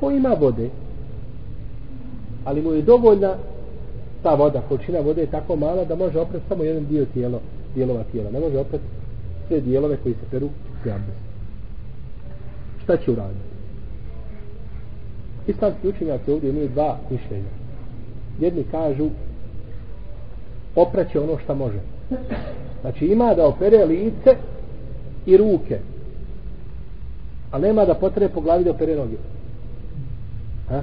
ko ima vode ali mu je dovoljna ta voda, količina vode je tako mala da može oprati samo jedan dio tijelo, dijelova tijela. Ne može oprati sve dijelove koji se peru pri. Šta će uraditi? Islamski učenjaci ovdje imaju dva mišljenja. Jedni kažu opraće ono što može. Znači ima da opere lice i ruke. A nema da potrebe po glavi da opere noge. Ha?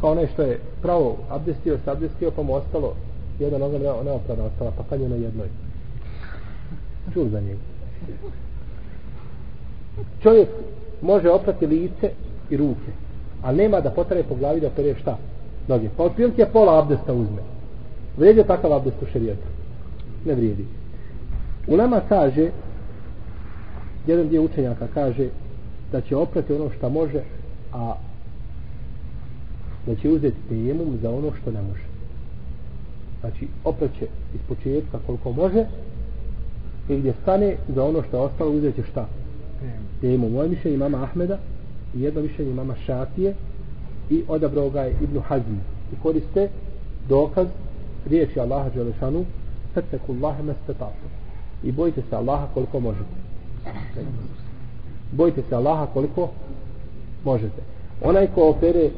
kao što je pravo abdestio se abdestio pa mu ostalo jedna noga ne, neopravda ostala pa kad je na jednoj? Čul za njega čovjek može oprati lice i ruke a nema da potrebe po glavi da pere šta? Noge. Pa otprilike pola abdesta uzme. Vrijedi je takav abdest u šerijetu ne vrijedi. U nama kaže jedan dio učenjaka kaže da će oprati ono što može a da će uzeti tejemum za ono što ne može. Znači, opreće iz početka koliko može i gdje stane za ono što je ostalo uzet će šta? Tejemum. Moje mišljenje imama Ahmeda i jedno mišljenje imama Šatije i odabrao ga je Ibnu Hazmi. I koriste dokaz riječi Allaha Đelešanu Fetteku Allahe mestetatu. I bojite se Allaha koliko možete. Bojite se Allaha koliko možete. Onaj ko opere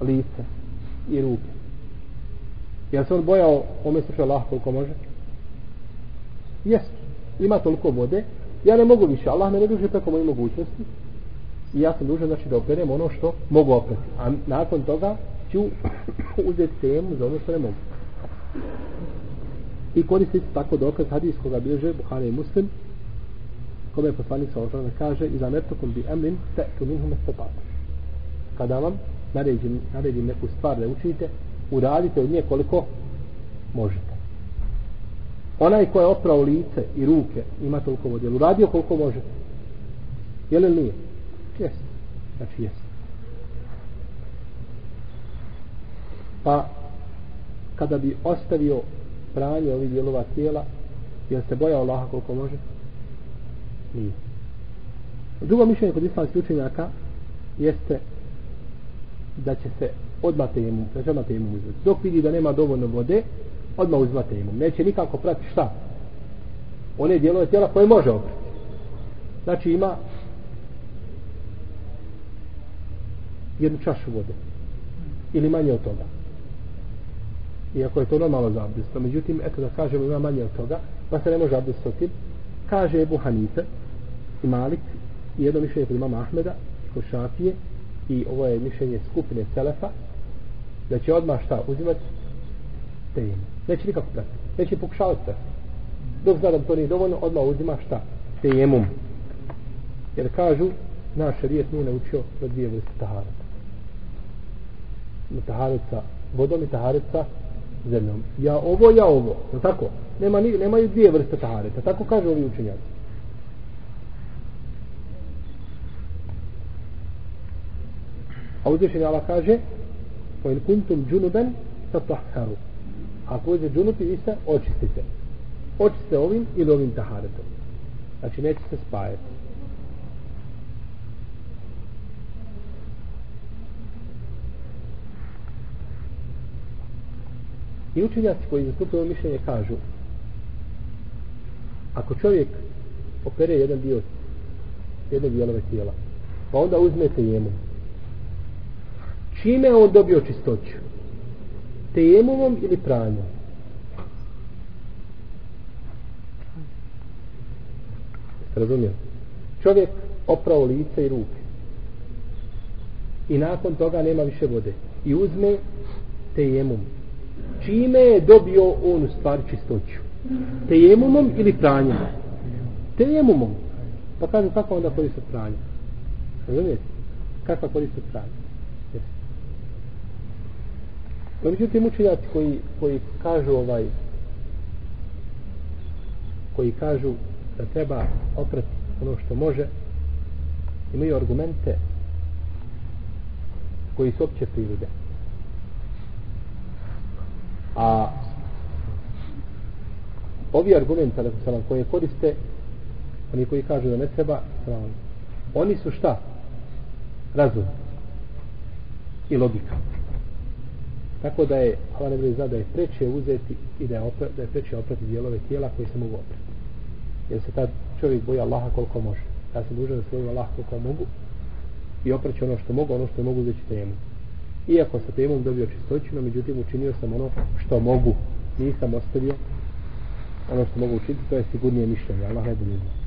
lice i ruke. Jel se on bojao ome sluša Allah koliko može? Jest. Ima toliko vode. Ja ne mogu više. Allah me ne duže preko moje mogućnosti. I ja sam dužan znači da operem ono što mogu oprati. A nakon toga ću uzeti temu za ono što ne mogu. I koristiti tako dokaz hadijskog bilježe Buhari i Muslim kome je poslanik sa osvrame kaže i za bi emrin te tu minhum estopatu. Kada vam naredim, naredim neku stvar da učinite, uradite od nje koliko možete. Onaj ko je oprao lice i ruke, ima toliko vode, uradio koliko može. Je li nije? Jeste. Znači jeste. Pa, kada bi ostavio pranje ovih dijelova tijela, jel se bojao Allaha koliko može? Nije. Drugo mišljenje kod islamskih učenjaka jeste da će se odmah tejemum, da će odmah tejemum uzeti. Dok vidi da nema dovoljno vode, odmah uzma tejemum. Neće nikako prati šta? One dijelove tijela koje može oprati. Znači ima jednu čašu vode. Ili manje od toga. Iako je to normalno za abdest. Međutim, eto da kažemo ima manje od toga, pa se ne može abdest. Kaže Ebu Hanife i Malik i jedno mišljenje kod imama Ahmeda, kod Šafije, i ovo je mišljenje skupine Selefa da će odmah šta uzimati tejemu neće nikako prati neće pokušavati prati dok zna da to nije dovoljno odmah uzima šta? Temum. jer kažu naš rijet nije naučio da dvije vrste taharata taharet sa vodom i taharet sa zemljom. Ja ovo, ja ovo no tako? Nema, nemaju dvije vrste tahareta tako kažu ovi učenjaci? A uzvišenje Allah kaže Po in kuntum džunuben Tatahharu. Ako uđe džunupi vi se očistite. Očistite ovim ili ovim taharetom. Znači neće se spajati. I učenjaci koji zastupaju mišljenje kažu Ako čovjek opere jedan dio jedne dijelove tijela pa onda uzmete jemu čime on dobio čistoću? Tejemovom ili pranjom razumijem čovjek oprao lice i ruke. I nakon toga nema više vode. I uzme tejemum čime je dobio on u stvari čistoću? Tejemumom ili pranjem? tejemumom. Pa kažem kako onda koristiti pranje? Razumijete? Kakva koristiti pranje? No, pa međutim, učenjaci koji, koji kažu ovaj koji kažu da treba oprati ono što može imaju argumente koji su opće prirode a ovi argumenti koje koriste oni koji kažu da ne treba oni su šta? Razum. I logika. Tako da je, hvala ne bude zna da je preče uzeti i da je, opre, da je preče oprati dijelove tijela koji se mogu oprati. Jer se tad čovjek boji Allaha koliko može. Ja sam dužan da se bojim Allaha koliko mogu i opraću ono što mogu, ono što mogu uzeti temu. Iako sa temom dobio čistoću, no međutim učinio sam ono što mogu. Nisam ostavio ono što mogu učiniti, to je sigurnije mišljenje. Allah ne bude zna.